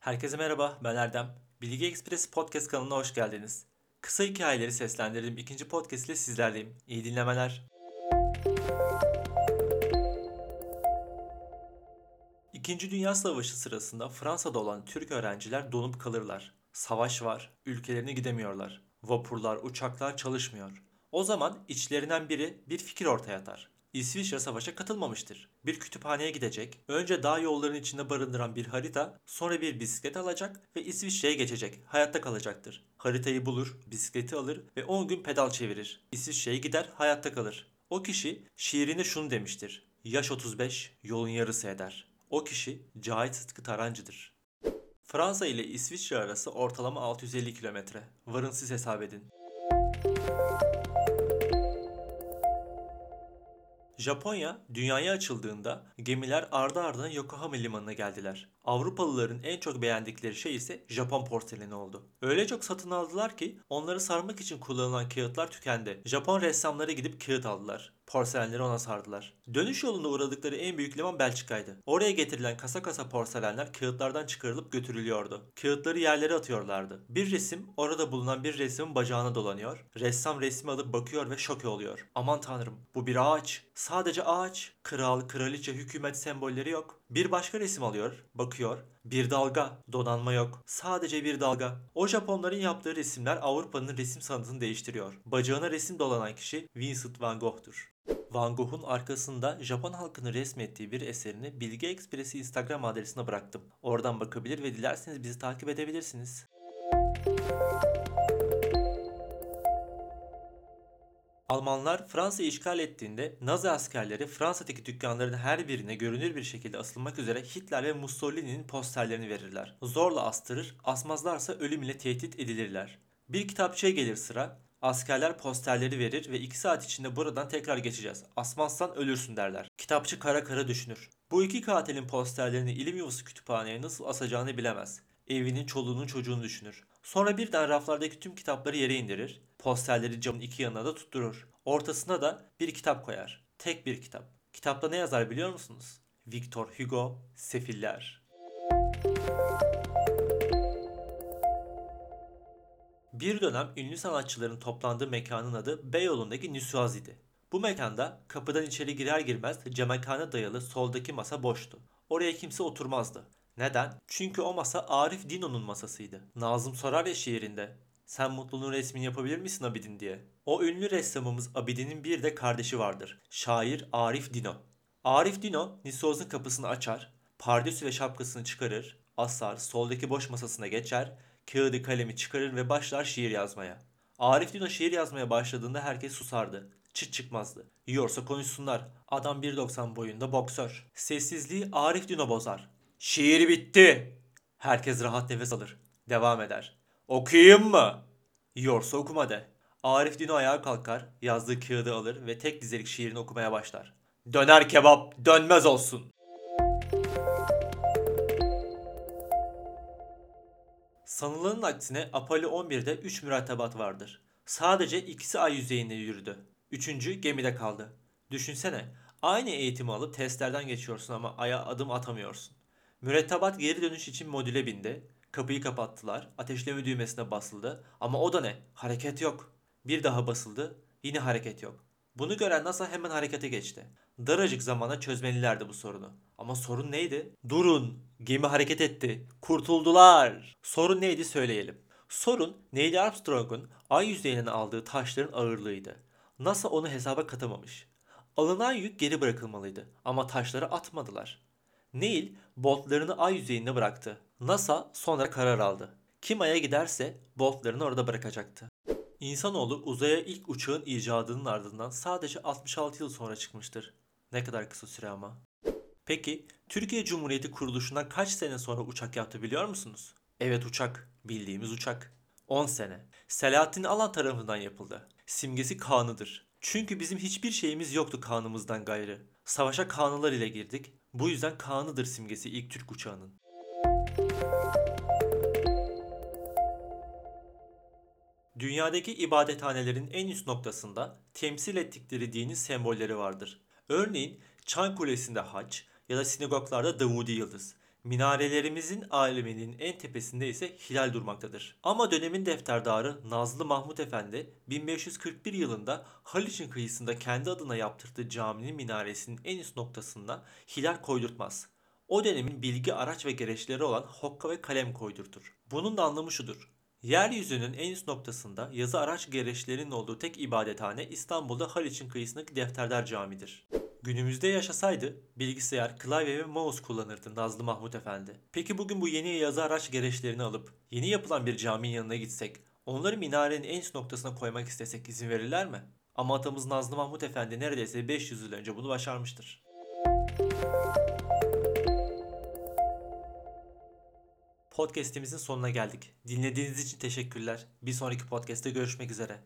Herkese merhaba, ben Erdem. Bilgi Ekspresi Podcast kanalına hoş geldiniz. Kısa hikayeleri seslendirdiğim ikinci podcast ile sizlerleyim. İyi dinlemeler. İkinci Dünya Savaşı sırasında Fransa'da olan Türk öğrenciler donup kalırlar. Savaş var, ülkelerine gidemiyorlar. Vapurlar, uçaklar çalışmıyor. O zaman içlerinden biri bir fikir ortaya atar. İsviçre savaşa katılmamıştır. Bir kütüphaneye gidecek, önce dağ yollarının içinde barındıran bir harita, sonra bir bisiklet alacak ve İsviçre'ye geçecek. Hayatta kalacaktır. Haritayı bulur, bisikleti alır ve 10 gün pedal çevirir. İsviçre'ye gider, hayatta kalır. O kişi şiirinde şunu demiştir. Yaş 35, yolun yarısı eder. O kişi Cahit Sıtkı Tarancı'dır. Fransa ile İsviçre arası ortalama 650 kilometre. Varın siz hesap edin. Japonya dünyaya açıldığında gemiler ardı ardına Yokohama limanına geldiler. Avrupalıların en çok beğendikleri şey ise Japon porseleni oldu. Öyle çok satın aldılar ki onları sarmak için kullanılan kağıtlar tükendi. Japon ressamları gidip kağıt aldılar. Porselenleri ona sardılar. Dönüş yolunda uğradıkları en büyük liman Belçika'ydı. Oraya getirilen kasa kasa porselenler kağıtlardan çıkarılıp götürülüyordu. Kağıtları yerlere atıyorlardı. Bir resim orada bulunan bir resmin bacağına dolanıyor. Ressam resmi alıp bakıyor ve şok oluyor. Aman tanrım bu bir ağaç. Sadece ağaç. Kral, kraliçe, hükümet sembolleri yok. Bir başka resim alıyor, bakıyor. Bir dalga, donanma yok. Sadece bir dalga. O Japonların yaptığı resimler Avrupa'nın resim sanatını değiştiriyor. Bacağına resim dolanan kişi Vincent van Gogh'tur. Van Gogh'un arkasında Japon halkını resmettiği bir eserini Bilgi Ekspresi Instagram adresine bıraktım. Oradan bakabilir ve dilerseniz bizi takip edebilirsiniz. Almanlar Fransa'yı işgal ettiğinde Nazi askerleri Fransa'daki dükkanların her birine görünür bir şekilde asılmak üzere Hitler ve Mussolini'nin posterlerini verirler. Zorla astırır, asmazlarsa ölüm ile tehdit edilirler. Bir kitapçıya gelir sıra, askerler posterleri verir ve 2 saat içinde buradan tekrar geçeceğiz. Asmazsan ölürsün derler. Kitapçı kara kara düşünür. Bu iki katilin posterlerini ilim yuvası kütüphaneye nasıl asacağını bilemez. Evinin çoluğunun çocuğunu düşünür. Sonra birden raflardaki tüm kitapları yere indirir. Posterleri camın iki yanına da tutturur. Ortasına da bir kitap koyar. Tek bir kitap. Kitapta ne yazar biliyor musunuz? Victor Hugo, Sefiller. Bir dönem ünlü sanatçıların toplandığı mekanın adı Beyoğlu'ndaki Nüsuazi'di. Bu mekanda kapıdan içeri girer girmez camekana dayalı soldaki masa boştu. Oraya kimse oturmazdı. Neden? Çünkü o masa Arif Dino'nun masasıydı. Nazım sorar ya şiirinde. Sen mutluluğun resmini yapabilir misin Abidin diye. O ünlü ressamımız Abidin'in bir de kardeşi vardır. Şair Arif Dino. Arif Dino Nisoz'un kapısını açar, pardesü ve şapkasını çıkarır, asar, soldaki boş masasına geçer, kağıdı kalemi çıkarır ve başlar şiir yazmaya. Arif Dino şiir yazmaya başladığında herkes susardı. Çıt çıkmazdı. Yiyorsa konuşsunlar. Adam 1.90 boyunda boksör. Sessizliği Arif Dino bozar. Şiir bitti. Herkes rahat nefes alır. Devam eder. Okuyayım mı? Yiyorsa okuma de. Arif Dino ayağa kalkar, yazdığı kağıdı alır ve tek dizelik şiirini okumaya başlar. Döner kebap dönmez olsun. Sanılanın aksine Apollo 11'de 3 mürettebat vardır. Sadece ikisi ay yüzeyinde yürüdü. Üçüncü gemide kaldı. Düşünsene, aynı eğitimi alıp testlerden geçiyorsun ama aya adım atamıyorsun. Mürettebat geri dönüş için modüle bindi. Kapıyı kapattılar. Ateşleme düğmesine basıldı. Ama o da ne? Hareket yok. Bir daha basıldı. Yine hareket yok. Bunu gören NASA hemen harekete geçti. Daracık zamana çözmelilerdi bu sorunu. Ama sorun neydi? Durun. Gemi hareket etti. Kurtuldular. Sorun neydi söyleyelim. Sorun Neil Armstrong'un ay yüzeyine aldığı taşların ağırlığıydı. NASA onu hesaba katamamış. Alınan yük geri bırakılmalıydı ama taşları atmadılar. Neil boltlarını ay yüzeyinde bıraktı. NASA sonra karar aldı. Kim Ay'a giderse boltlarını orada bırakacaktı. İnsanoğlu uzaya ilk uçağın icadının ardından sadece 66 yıl sonra çıkmıştır. Ne kadar kısa süre ama. Peki Türkiye Cumhuriyeti kuruluşundan kaç sene sonra uçak yaptı biliyor musunuz? Evet uçak. Bildiğimiz uçak. 10 sene. Selahattin Alan tarafından yapıldı. Simgesi kanıdır. Çünkü bizim hiçbir şeyimiz yoktu kanımızdan gayrı. Savaşa kanılar ile girdik. Bu yüzden kanıdır simgesi ilk Türk uçağının. Dünyadaki ibadethanelerin en üst noktasında temsil ettikleri dinin sembolleri vardır. Örneğin Çan Kulesi'nde haç ya da sinagoglarda Davudi yıldız. Minarelerimizin aleminin en tepesinde ise hilal durmaktadır. Ama dönemin defterdarı Nazlı Mahmut Efendi 1541 yılında Haliç'in kıyısında kendi adına yaptırdığı caminin minaresinin en üst noktasında hilal koydurtmaz. O dönemin bilgi araç ve gereçleri olan hokka ve kalem koydurtur. Bunun da anlamı şudur. Yeryüzünün en üst noktasında yazı araç gereçlerinin olduğu tek ibadethane İstanbul'da Haliç'in kıyısındaki Defterdar Camii'dir. Günümüzde yaşasaydı bilgisayar, klavye ve mouse kullanırdı Nazlı Mahmut Efendi. Peki bugün bu yeni yazı araç gereçlerini alıp yeni yapılan bir caminin yanına gitsek, onları minarenin en üst noktasına koymak istesek izin verirler mi? Ama atamız Nazlı Mahmut Efendi neredeyse 500 yıl önce bunu başarmıştır. Podcast'imizin sonuna geldik. Dinlediğiniz için teşekkürler. Bir sonraki podcast'te görüşmek üzere.